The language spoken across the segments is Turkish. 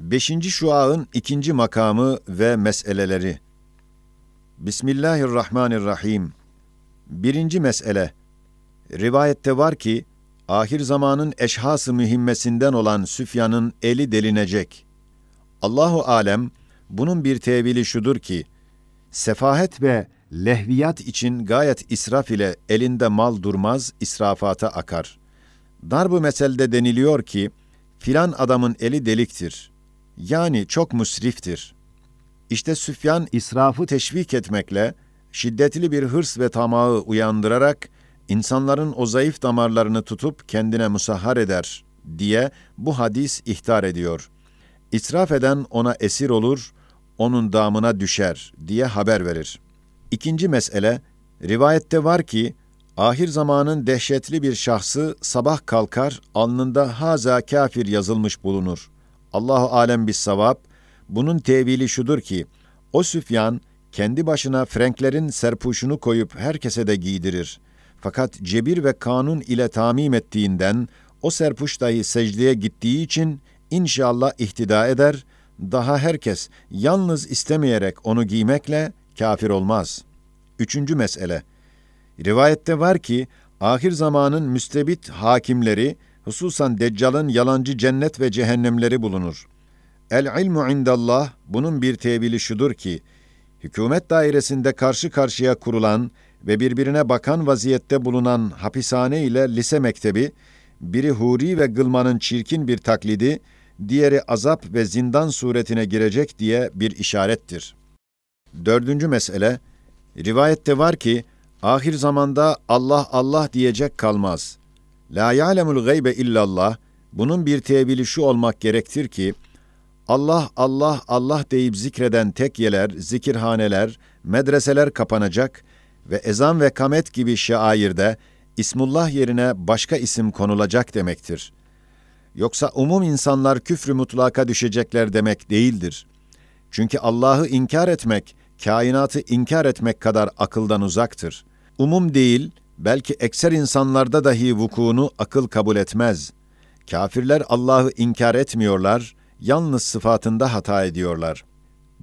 Beşinci şuağın ikinci makamı ve meseleleri. Bismillahirrahmanirrahim. Birinci mesele. Rivayette var ki, ahir zamanın eşhası mühimmesinden olan Süfyan'ın eli delinecek. Allahu alem, bunun bir tevili şudur ki, sefahet ve lehviyat için gayet israf ile elinde mal durmaz, israfata akar. Darbu meselde deniliyor ki, filan adamın eli deliktir. Yani çok musriftir. İşte Süfyan israfı teşvik etmekle, şiddetli bir hırs ve tamağı uyandırarak, insanların o zayıf damarlarını tutup kendine musahhar eder diye bu hadis ihtar ediyor. İsraf eden ona esir olur, onun damına düşer diye haber verir. İkinci mesele, rivayette var ki, ahir zamanın dehşetli bir şahsı sabah kalkar, alnında haza kafir yazılmış bulunur. Allahu alem bis savab, bunun tevili şudur ki, o Süfyan, kendi başına Frenklerin serpuşunu koyup herkese de giydirir. Fakat cebir ve kanun ile tamim ettiğinden, o serpuş dahi secdeye gittiği için inşallah ihtida eder, daha herkes yalnız istemeyerek onu giymekle kafir olmaz. Üçüncü mesele. Rivayette var ki, ahir zamanın müstebit hakimleri, hususan Deccal'ın yalancı cennet ve cehennemleri bulunur. El ilmu indallah, bunun bir tevili şudur ki, hükümet dairesinde karşı karşıya kurulan ve birbirine bakan vaziyette bulunan hapishane ile lise mektebi, biri huri ve gılmanın çirkin bir taklidi, diğeri azap ve zindan suretine girecek diye bir işarettir. Dördüncü mesele, rivayette var ki, ahir zamanda Allah Allah diyecek kalmaz. La ya'lemul gaybe illallah, bunun bir tevili şu olmak gerektir ki, Allah Allah Allah deyip zikreden tekyeler, zikirhaneler, medreseler kapanacak ve ezan ve kamet gibi şairde İsmullah yerine başka isim konulacak demektir. Yoksa umum insanlar küfrü mutlaka düşecekler demek değildir. Çünkü Allah'ı inkar etmek, kainatı inkar etmek kadar akıldan uzaktır. Umum değil, belki ekser insanlarda dahi vukuunu akıl kabul etmez. Kafirler Allah'ı inkar etmiyorlar, yalnız sıfatında hata ediyorlar.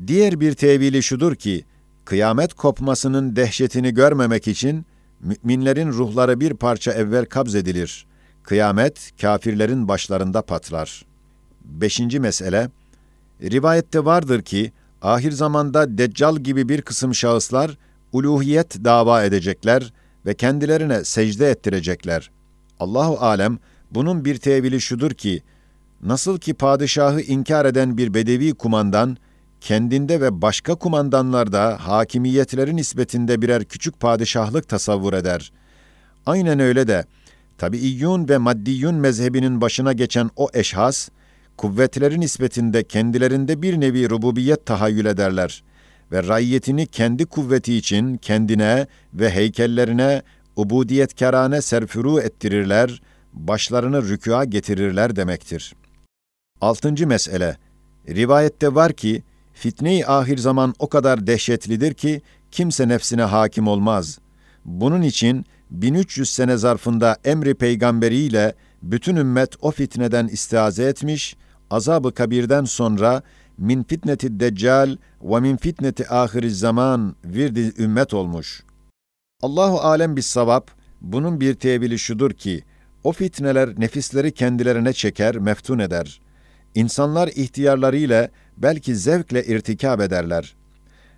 Diğer bir tevili şudur ki, kıyamet kopmasının dehşetini görmemek için, müminlerin ruhları bir parça evvel kabzedilir. Kıyamet, kafirlerin başlarında patlar. Beşinci mesele, rivayette vardır ki, ahir zamanda Deccal gibi bir kısım şahıslar, uluhiyet dava edecekler ve kendilerine secde ettirecekler. Allahu alem, bunun bir tevili şudur ki, Nasıl ki padişahı inkar eden bir bedevi kumandan, kendinde ve başka kumandanlarda hakimiyetleri nispetinde birer küçük padişahlık tasavvur eder. Aynen öyle de, tabiiyyun ve maddiyun mezhebinin başına geçen o eşhas, kuvvetleri nispetinde kendilerinde bir nevi rububiyet tahayyül ederler ve rayyetini kendi kuvveti için kendine ve heykellerine ubudiyetkarane serfuru ettirirler, başlarını rükûa getirirler demektir.'' Altıncı mesele. Rivayette var ki, fitne-i ahir zaman o kadar dehşetlidir ki, kimse nefsine hakim olmaz. Bunun için 1300 sene zarfında emri peygamberiyle bütün ümmet o fitneden istiaze etmiş, azabı kabirden sonra min fitneti deccal ve min fitneti ahiriz zaman virdi ümmet olmuş. Allahu alem bis savab, bunun bir tevili şudur ki, o fitneler nefisleri kendilerine çeker, meftun eder.'' İnsanlar ihtiyarlarıyla belki zevkle irtikab ederler.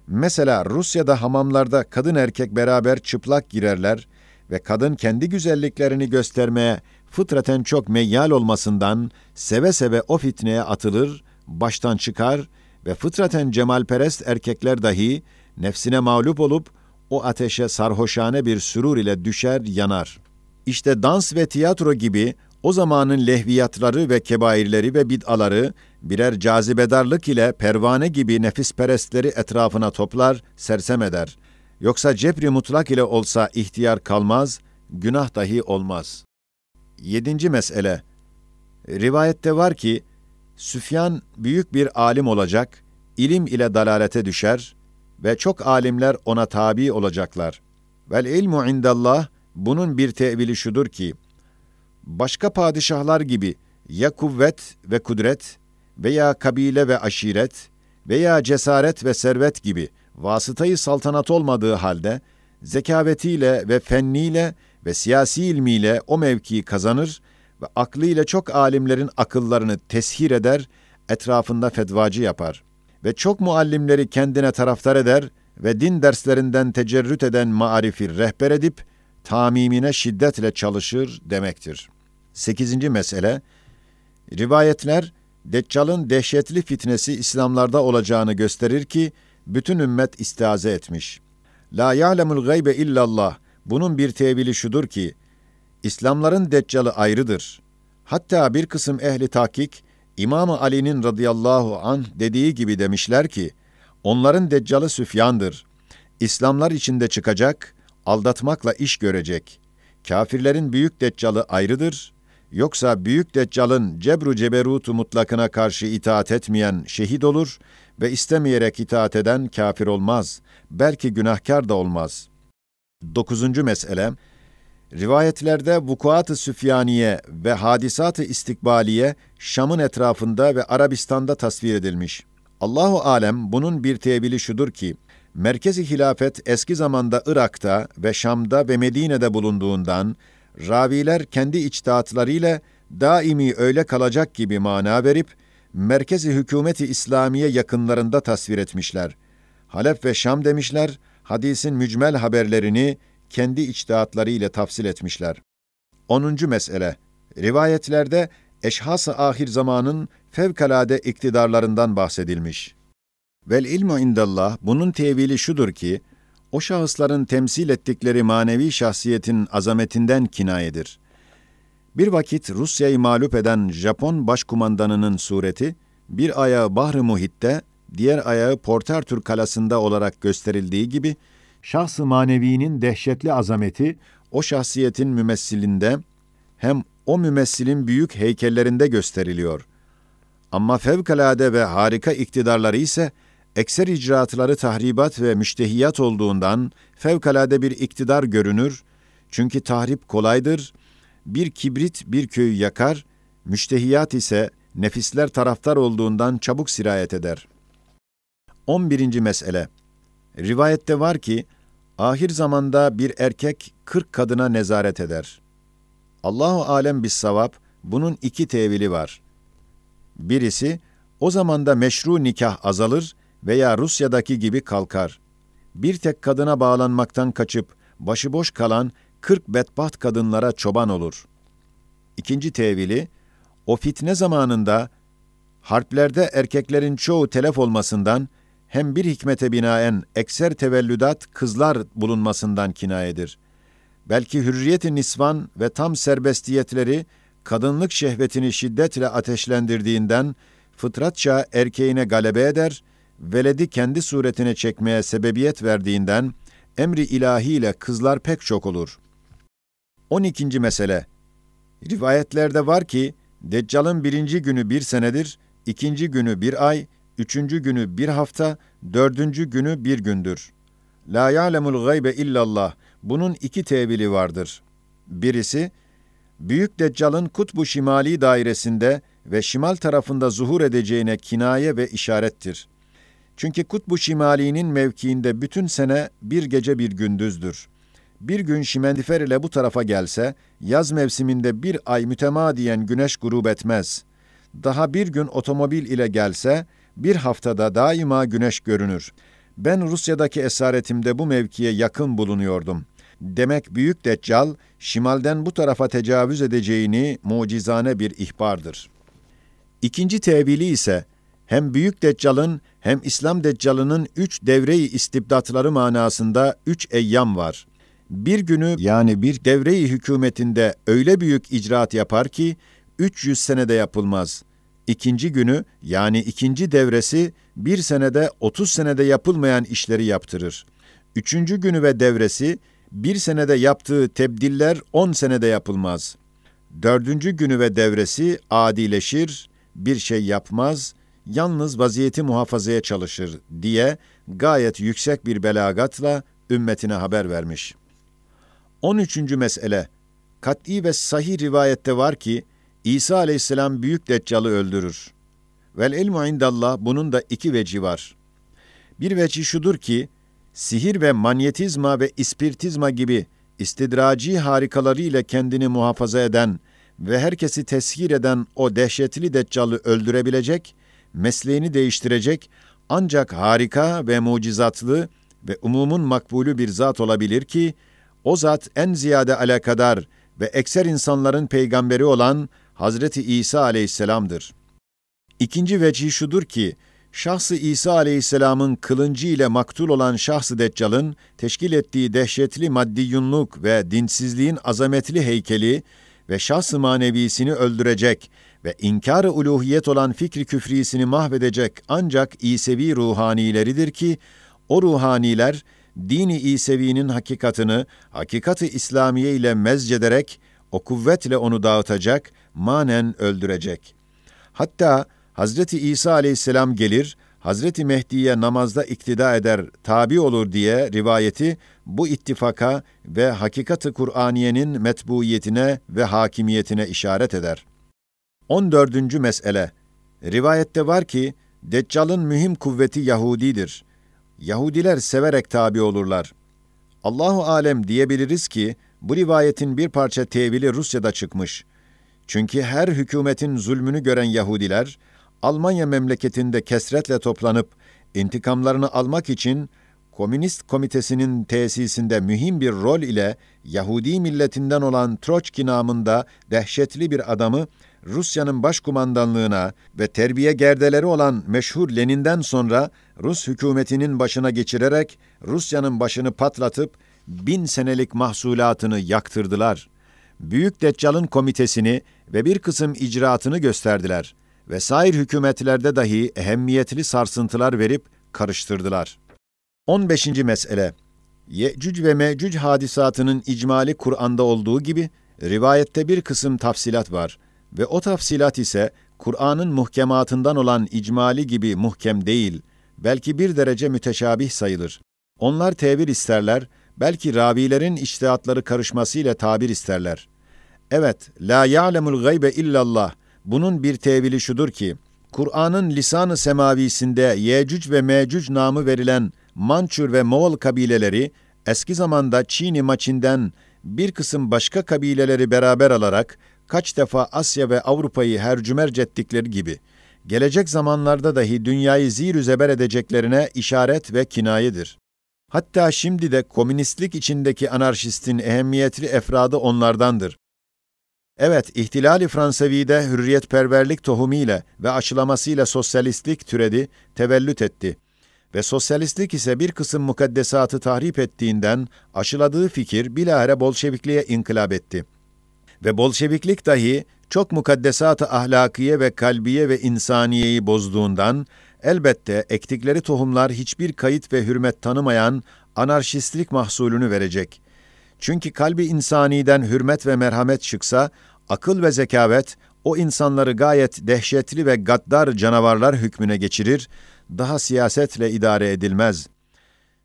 Mesela Rusya'da hamamlarda kadın erkek beraber çıplak girerler ve kadın kendi güzelliklerini göstermeye fıtraten çok meyyal olmasından seve seve o fitneye atılır, baştan çıkar ve fıtraten cemalperest erkekler dahi nefsine mağlup olup o ateşe sarhoşane bir sürur ile düşer, yanar. İşte dans ve tiyatro gibi o zamanın lehviyatları ve kebairleri ve bid'aları birer cazibedarlık ile pervane gibi nefisperestleri etrafına toplar, sersem eder. Yoksa cebri mutlak ile olsa ihtiyar kalmaz, günah dahi olmaz. Yedinci mesele. Rivayette var ki, Süfyan büyük bir alim olacak, ilim ile dalalete düşer ve çok alimler ona tabi olacaklar. Vel ilmu indallah, bunun bir tevili şudur ki, başka padişahlar gibi ya kuvvet ve kudret veya kabile ve aşiret veya cesaret ve servet gibi vasıtayı saltanat olmadığı halde zekavetiyle ve fenniyle ve siyasi ilmiyle o mevkiyi kazanır ve aklıyla çok alimlerin akıllarını teshir eder, etrafında fetvacı yapar ve çok muallimleri kendine taraftar eder ve din derslerinden tecerrüt eden marifi rehber edip tamimine şiddetle çalışır demektir. Sekizinci mesele, rivayetler, Deccal'ın dehşetli fitnesi İslamlarda olacağını gösterir ki, bütün ümmet istiaze etmiş. La ya'lemul gaybe illallah. Bunun bir tevili şudur ki, İslamların Deccal'ı ayrıdır. Hatta bir kısım ehli tahkik, İmam-ı Ali'nin radıyallahu anh dediği gibi demişler ki, onların Deccal'ı Süfyan'dır. İslamlar içinde çıkacak, aldatmakla iş görecek. Kafirlerin büyük Deccal'ı ayrıdır, yoksa büyük Deccal'ın cebru ceberutu mutlakına karşı itaat etmeyen şehit olur ve istemeyerek itaat eden kafir olmaz, belki günahkar da olmaz. Dokuzuncu mesele, rivayetlerde vukuat-ı süfyaniye ve hadisat-ı istikbaliye Şam'ın etrafında ve Arabistan'da tasvir edilmiş. Allahu alem bunun bir tevili şudur ki, merkezi hilafet eski zamanda Irak'ta ve Şam'da ve Medine'de bulunduğundan, raviler kendi içtihatlarıyla daimi öyle kalacak gibi mana verip, merkezi hükümeti İslamiye yakınlarında tasvir etmişler. Halep ve Şam demişler, hadisin mücmel haberlerini kendi içtihatlarıyla tafsil etmişler. 10. mesele Rivayetlerde eşhas-ı ahir zamanın fevkalade iktidarlarından bahsedilmiş. Vel ilmu indallah bunun tevili şudur ki, o şahısların temsil ettikleri manevi şahsiyetin azametinden kinayedir. Bir vakit Rusya'yı mağlup eden Japon başkumandanının sureti, bir ayağı Bahri Muhit'te, diğer ayağı Portertür kalasında olarak gösterildiği gibi, şahs-ı manevinin dehşetli azameti, o şahsiyetin mümessilinde, hem o mümessilin büyük heykellerinde gösteriliyor. Ama fevkalade ve harika iktidarları ise, ekser icraatları tahribat ve müştehiyat olduğundan fevkalade bir iktidar görünür. Çünkü tahrip kolaydır. Bir kibrit bir köyü yakar, müştehiyat ise nefisler taraftar olduğundan çabuk sirayet eder. 11. mesele Rivayette var ki, ahir zamanda bir erkek 40 kadına nezaret eder. Allahu alem bis savap, bunun iki tevili var. Birisi, o zamanda meşru nikah azalır veya Rusya'daki gibi kalkar. Bir tek kadına bağlanmaktan kaçıp başıboş kalan 40 bedbaht kadınlara çoban olur. İkinci tevili, o fitne zamanında harplerde erkeklerin çoğu telef olmasından hem bir hikmete binaen ekser tevellüdat kızlar bulunmasından kinayedir. Belki hürriyet-i nisvan ve tam serbestiyetleri kadınlık şehvetini şiddetle ateşlendirdiğinden fıtratça erkeğine galebe eder veledi kendi suretine çekmeye sebebiyet verdiğinden emri ilahiyle kızlar pek çok olur. 12. mesele Rivayetlerde var ki, Deccal'ın birinci günü bir senedir, ikinci günü bir ay, üçüncü günü bir hafta, dördüncü günü bir gündür. La ya'lemul gaybe illallah. Bunun iki tevili vardır. Birisi, Büyük Deccal'ın kutbu şimali dairesinde ve şimal tarafında zuhur edeceğine kinaye ve işarettir. Çünkü kutbu şimalinin mevkiinde bütün sene bir gece bir gündüzdür. Bir gün şimendifer ile bu tarafa gelse, yaz mevsiminde bir ay mütemadiyen güneş grup etmez. Daha bir gün otomobil ile gelse, bir haftada daima güneş görünür. Ben Rusya'daki esaretimde bu mevkiye yakın bulunuyordum. Demek Büyük Deccal, şimalden bu tarafa tecavüz edeceğini mucizane bir ihbardır. İkinci tevili ise, hem Büyük Deccal'ın hem İslam Deccal'ının üç devreyi istibdatları manasında üç eyyam var. Bir günü yani bir devreyi hükümetinde öyle büyük icraat yapar ki 300 senede yapılmaz. İkinci günü yani ikinci devresi bir senede 30 senede yapılmayan işleri yaptırır. Üçüncü günü ve devresi bir senede yaptığı tebdiller 10 senede yapılmaz. Dördüncü günü ve devresi adileşir, bir şey yapmaz, yalnız vaziyeti muhafazaya çalışır diye gayet yüksek bir belagatla ümmetine haber vermiş. 13. mesele Kat'i ve sahih rivayette var ki İsa aleyhisselam büyük deccali öldürür. Vel ilmu indallah bunun da iki veci var. Bir veci şudur ki, sihir ve manyetizma ve ispirtizma gibi istidraci harikaları ile kendini muhafaza eden ve herkesi teshir eden o dehşetli deccalı öldürebilecek, mesleğini değiştirecek ancak harika ve mucizatlı ve umumun makbulü bir zat olabilir ki, o zat en ziyade alakadar ve ekser insanların peygamberi olan Hazreti İsa aleyhisselamdır. İkinci vecih şudur ki, şahsı İsa aleyhisselamın kılıncı ile maktul olan şahsı Deccal'ın teşkil ettiği dehşetli maddiyunluk ve dinsizliğin azametli heykeli ve şahsı manevisini öldürecek ve inkar-ı uluhiyet olan fikri küfrisini mahvedecek ancak İsevi ruhanileridir ki, o ruhaniler, dini İsevi'nin hakikatını, hakikati İslamiye ile mezcederek, o kuvvetle onu dağıtacak, manen öldürecek. Hatta Hazreti İsa aleyhisselam gelir, Hazreti Mehdi'ye namazda iktida eder, tabi olur diye rivayeti bu ittifaka ve hakikati Kur'aniyenin metbuiyetine ve hakimiyetine işaret eder. 14. mesele Rivayette var ki, Deccal'ın mühim kuvveti Yahudidir. Yahudiler severek tabi olurlar. Allahu alem diyebiliriz ki, bu rivayetin bir parça tevili Rusya'da çıkmış. Çünkü her hükümetin zulmünü gören Yahudiler, Almanya memleketinde kesretle toplanıp intikamlarını almak için Komünist Komitesi'nin tesisinde mühim bir rol ile Yahudi milletinden olan Troçki namında dehşetli bir adamı Rusya'nın başkumandanlığına ve terbiye gerdeleri olan meşhur Lenin'den sonra Rus hükümetinin başına geçirerek Rusya'nın başını patlatıp bin senelik mahsulatını yaktırdılar. Büyük Deccal'ın komitesini ve bir kısım icraatını gösterdiler ve sair hükümetlerde dahi ehemmiyetli sarsıntılar verip karıştırdılar. 15. mesele Yecüc ve Mecüc hadisatının icmali Kur'an'da olduğu gibi rivayette bir kısım tafsilat var ve o tafsilat ise Kur'an'ın muhkematından olan icmali gibi muhkem değil, belki bir derece müteşabih sayılır. Onlar tevil isterler, belki ravilerin iştihatları karışmasıyla tabir isterler. Evet, la ya'lemul gaybe illallah. Bunun bir tevili şudur ki, Kur'an'ın lisan-ı semavisinde Yecüc ve Mecüc namı verilen Mançur ve Moğol kabileleri eski zamanda Çin'i maçinden bir kısım başka kabileleri beraber alarak kaç defa Asya ve Avrupa'yı hercümerc ettikleri gibi gelecek zamanlarda dahi dünyayı zir zeber edeceklerine işaret ve kinayedir. Hatta şimdi de komünistlik içindeki anarşistin ehemmiyetli efradı onlardandır. Evet, ihtilali Fransevi'de hürriyetperverlik tohumiyle ve aşılamasıyla sosyalistlik türedi, tevellüt etti. Ve sosyalistlik ise bir kısım mukaddesatı tahrip ettiğinden aşıladığı fikir bilahare Bolşevikliğe inkılap etti. Ve Bolşeviklik dahi çok mukaddesatı ahlakiye ve kalbiye ve insaniyeyi bozduğundan elbette ektikleri tohumlar hiçbir kayıt ve hürmet tanımayan anarşistlik mahsulünü verecek. Çünkü kalbi insaniden hürmet ve merhamet çıksa, akıl ve zekavet o insanları gayet dehşetli ve gaddar canavarlar hükmüne geçirir, daha siyasetle idare edilmez.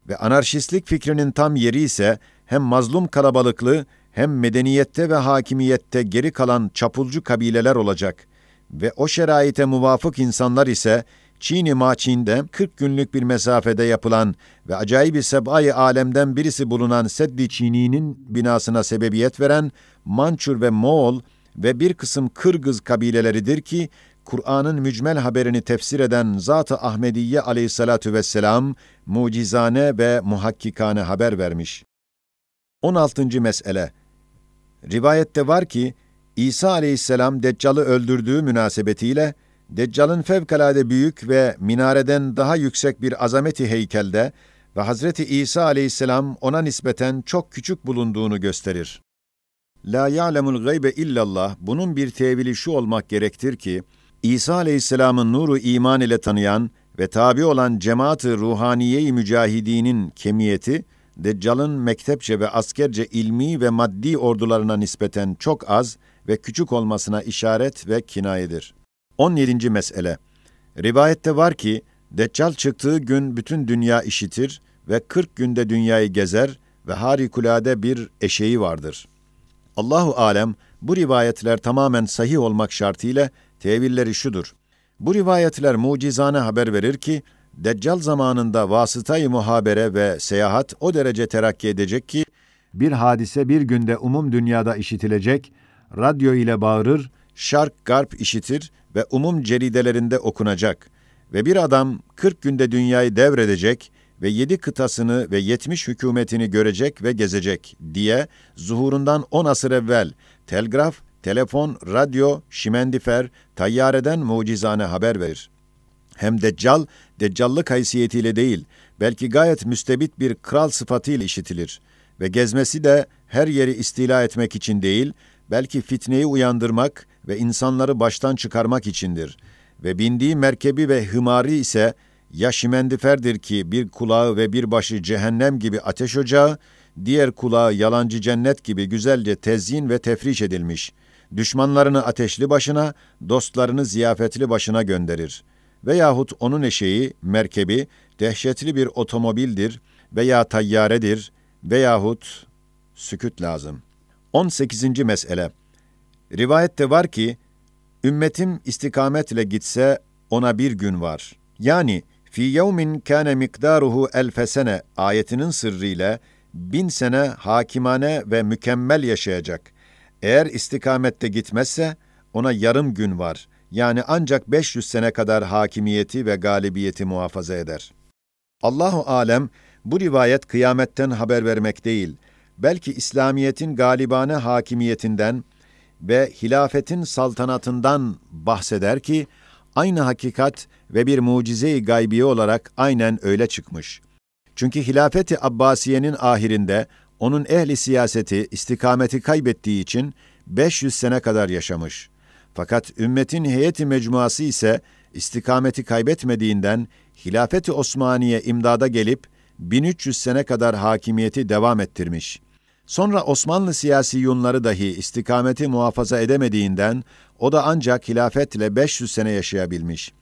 Ve anarşistlik fikrinin tam yeri ise hem mazlum kalabalıklı hem medeniyette ve hakimiyette geri kalan çapulcu kabileler olacak ve o şeraite muvafık insanlar ise Çin'i Maçin'de 40 günlük bir mesafede yapılan ve acayip bir sebay alemden birisi bulunan Seddi Çini'nin binasına sebebiyet veren Mançur ve Moğol ve bir kısım Kırgız kabileleridir ki Kur'an'ın mücmel haberini tefsir eden Zat-ı Ahmediye aleyhissalatu vesselam mucizane ve muhakkikane haber vermiş. 16. mesele Rivayette var ki İsa aleyhisselam Deccal'ı öldürdüğü münasebetiyle Deccal'ın fevkalade büyük ve minareden daha yüksek bir azameti heykelde ve Hazreti İsa aleyhisselam ona nispeten çok küçük bulunduğunu gösterir. La ya'lemul gaybe illallah bunun bir tevili şu olmak gerektir ki İsa aleyhisselamın nuru iman ile tanıyan ve tabi olan cemaat-ı ruhaniye-i mücahidinin kemiyeti Deccal'ın mektepçe ve askerce ilmi ve maddi ordularına nispeten çok az ve küçük olmasına işaret ve kinayedir. 17. mesele Rivayette var ki, Deccal çıktığı gün bütün dünya işitir ve 40 günde dünyayı gezer ve harikulade bir eşeği vardır. Allahu alem bu rivayetler tamamen sahih olmak şartıyla tevilleri şudur. Bu rivayetler mucizane haber verir ki, Deccal zamanında vasıtayı muhabere ve seyahat o derece terakki edecek ki, bir hadise bir günde umum dünyada işitilecek, radyo ile bağırır, şark garp işitir ve umum ceridelerinde okunacak ve bir adam 40 günde dünyayı devredecek ve yedi kıtasını ve yetmiş hükümetini görecek ve gezecek diye zuhurundan on asır evvel telgraf, telefon, radyo, şimendifer, tayyareden mucizane haber verir. Hem Deccal, Deccallık haysiyetiyle değil, belki gayet müstebit bir kral sıfatıyla işitilir ve gezmesi de her yeri istila etmek için değil, belki fitneyi uyandırmak ve insanları baştan çıkarmak içindir. Ve bindiği merkebi ve hımari ise ya şimendiferdir ki bir kulağı ve bir başı cehennem gibi ateş ocağı, diğer kulağı yalancı cennet gibi güzelce tezyin ve tefriş edilmiş. Düşmanlarını ateşli başına, dostlarını ziyafetli başına gönderir. Veyahut onun eşeği, merkebi, dehşetli bir otomobildir veya tayyaredir veyahut süküt lazım. 18. mesele Rivayette var ki, ümmetim istikametle gitse ona bir gün var. Yani, fi yevmin kâne mikdaruhu elfesene ayetinin sırrıyla bin sene hakimane ve mükemmel yaşayacak. Eğer istikamette gitmezse ona yarım gün var. Yani ancak 500 sene kadar hakimiyeti ve galibiyeti muhafaza eder. Allahu alem bu rivayet kıyametten haber vermek değil, belki İslamiyet'in galibane hakimiyetinden ve hilafetin saltanatından bahseder ki, aynı hakikat ve bir mucize-i gaybiye olarak aynen öyle çıkmış. Çünkü hilafeti Abbasiye'nin ahirinde onun ehli siyaseti istikameti kaybettiği için 500 sene kadar yaşamış. Fakat ümmetin heyeti mecmuası ise istikameti kaybetmediğinden hilafeti Osmaniye imdada gelip 1300 sene kadar hakimiyeti devam ettirmiş. Sonra Osmanlı siyasi yunları dahi istikameti muhafaza edemediğinden o da ancak hilafetle 500 sene yaşayabilmiş.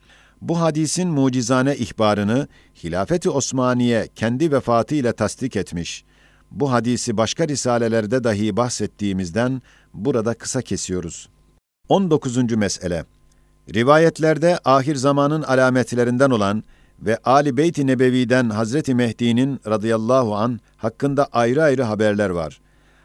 Bu hadisin mucizane ihbarını Hilafeti Osmaniye kendi vefatıyla tasdik etmiş. Bu hadisi başka risalelerde dahi bahsettiğimizden burada kısa kesiyoruz. 19. mesele Rivayetlerde ahir zamanın alametlerinden olan ve Ali Beyt-i Nebevi'den Hazreti Mehdi'nin radıyallahu an hakkında ayrı ayrı haberler var.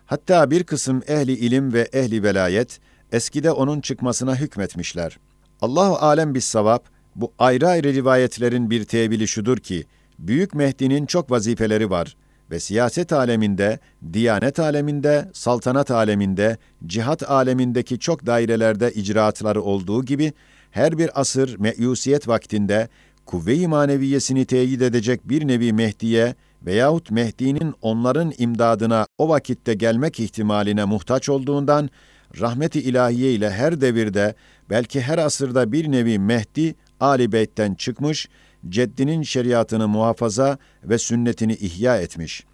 Hatta bir kısım ehli ilim ve ehli velayet eskide onun çıkmasına hükmetmişler. Allahu alem bis savab bu ayrı ayrı rivayetlerin bir tevili şudur ki Büyük Mehdi'nin çok vazifeleri var ve siyaset aleminde, diyanet aleminde, saltanat aleminde, cihat alemindeki çok dairelerde icraatları olduğu gibi her bir asır meyusiyet vaktinde kuvve-i maneviyesini teyit edecek bir nevi Mehdi'ye veyahut Mehdi'nin onların imdadına o vakitte gelmek ihtimaline muhtaç olduğundan, rahmeti ilahiye ile her devirde, belki her asırda bir nevi Mehdi, Ali Beyt'ten çıkmış, ceddinin şeriatını muhafaza ve sünnetini ihya etmiş.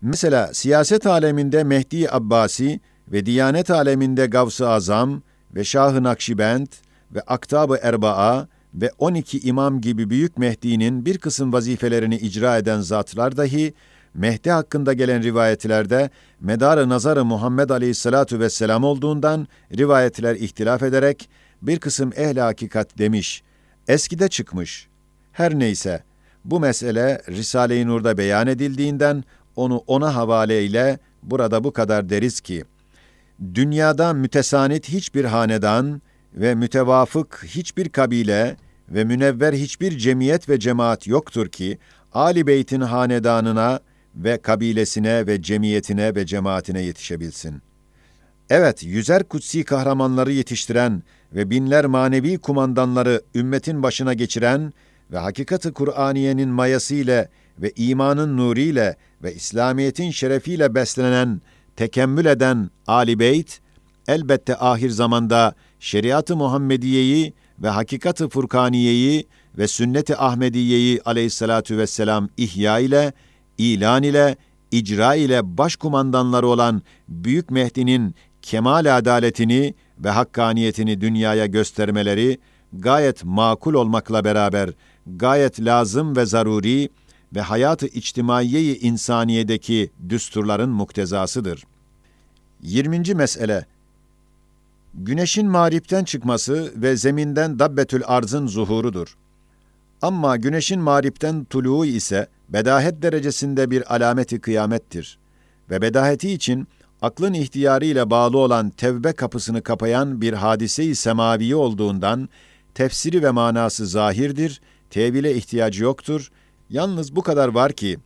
Mesela siyaset aleminde Mehdi Abbasi ve diyanet aleminde Gavs-ı Azam ve Şah-ı Nakşibend ve Aktab-ı Erbaa ve 12 imam gibi Büyük Mehdi'nin bir kısım vazifelerini icra eden zatlar dahi Mehdi hakkında gelen rivayetlerde medar-ı nazarı Muhammed Aleyhisselatu vesselam olduğundan rivayetler ihtilaf ederek bir kısım ehli hakikat demiş. Eskide çıkmış. Her neyse bu mesele Risale-i Nur'da beyan edildiğinden onu ona havale ile burada bu kadar deriz ki dünyada mütesanit hiçbir hanedan ve mütevafık hiçbir kabile ve münevver hiçbir cemiyet ve cemaat yoktur ki Ali Beyt'in hanedanına ve kabilesine ve cemiyetine ve cemaatine yetişebilsin. Evet, yüzer kutsi kahramanları yetiştiren ve binler manevi kumandanları ümmetin başına geçiren ve hakikati Kur'aniyenin mayasıyla ve imanın nuriyle ve İslamiyetin şerefiyle beslenen, tekemmül eden Ali Beyt, elbette ahir zamanda şeriat-ı Muhammediye'yi ve hakikat-ı Furkaniye'yi ve sünnet-i Ahmediye'yi aleyhissalatu vesselam ihya ile, ilan ile, icra ile başkumandanları olan Büyük Mehdi'nin kemal adaletini ve hakkaniyetini dünyaya göstermeleri gayet makul olmakla beraber gayet lazım ve zaruri ve hayatı içtimaiye-i insaniyedeki düsturların muktezasıdır. 20. mesele güneşin mağripten çıkması ve zeminden dabbetül arzın zuhurudur. Ama güneşin mağripten tuluğu ise bedahet derecesinde bir alameti kıyamettir. Ve bedaheti için aklın ihtiyarı ile bağlı olan tevbe kapısını kapayan bir hadise-i semavi olduğundan tefsiri ve manası zahirdir, tevile ihtiyacı yoktur. Yalnız bu kadar var ki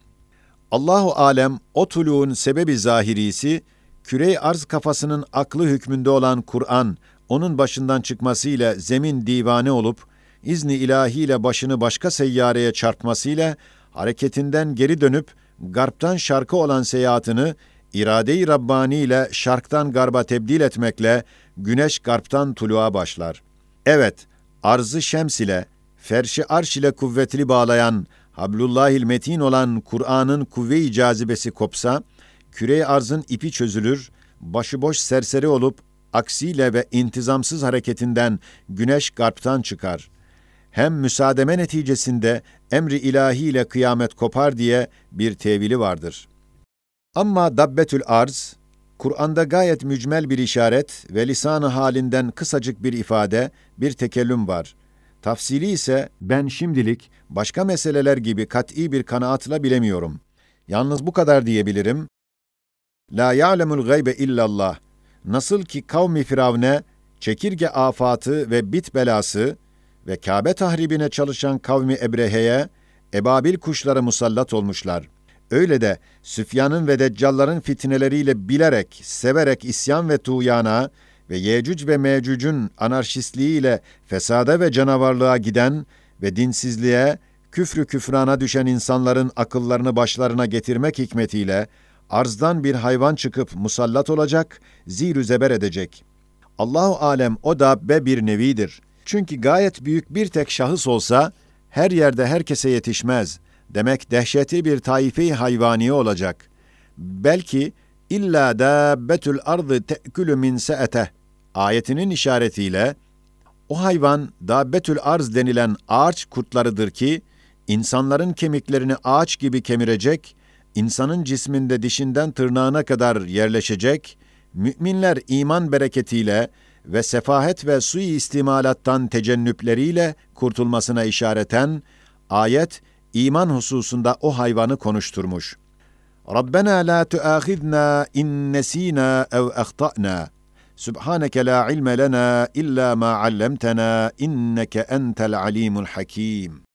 Allahu alem o tuluğun sebebi zahirisi kürey arz kafasının aklı hükmünde olan Kur'an onun başından çıkmasıyla zemin divane olup izni ilahiyle başını başka seyyareye çarpmasıyla hareketinden geri dönüp garptan şarkı olan seyahatini irade-i Rabbani ile şarktan garba tebdil etmekle güneş garptan tuluğa başlar. Evet, arzı şems ile, ferşi arş ile kuvvetli bağlayan, hablullahil metin olan Kur'an'ın kuvve-i cazibesi kopsa, küre arzın ipi çözülür, başıboş serseri olup, aksiyle ve intizamsız hareketinden güneş garptan çıkar. Hem müsaademe neticesinde emri ilahi ile kıyamet kopar diye bir tevili vardır.'' Ama dabbetül arz, Kur'an'da gayet mücmel bir işaret ve lisanı halinden kısacık bir ifade, bir tekellüm var. Tafsili ise ben şimdilik başka meseleler gibi kat'i bir kanaatla bilemiyorum. Yalnız bu kadar diyebilirim. La ya'lemul gaybe illallah. Nasıl ki kavmi Firavne çekirge afatı ve bit belası ve Kabe tahribine çalışan kavmi Ebrehe'ye ebabil kuşları musallat olmuşlar.'' Öyle de Süfyan'ın ve Deccalların fitneleriyle bilerek, severek isyan ve tuğyana ve Yecüc ve Mecüc'ün anarşistliğiyle fesada ve canavarlığa giden ve dinsizliğe, küfrü küfrana düşen insanların akıllarını başlarına getirmek hikmetiyle arzdan bir hayvan çıkıp musallat olacak, zir zeber edecek. Allahu alem o da be bir nevidir. Çünkü gayet büyük bir tek şahıs olsa her yerde herkese yetişmez.'' demek dehşeti bir taife hayvani olacak. Belki illa dabbetül ardı te'külü min se'ete ayetinin işaretiyle o hayvan dabbetül arz denilen ağaç kurtlarıdır ki insanların kemiklerini ağaç gibi kemirecek, insanın cisminde dişinden tırnağına kadar yerleşecek, müminler iman bereketiyle ve sefahet ve sui istimalattan tecennüpleriyle kurtulmasına işareten ayet iman hususunda o hayvanı konuşturmuş. Rabbena la tuâkhidna in nesînâ ev ahta'na. Subhaneke la ilme lena illa ma allamtana inneke entel alimul hakim.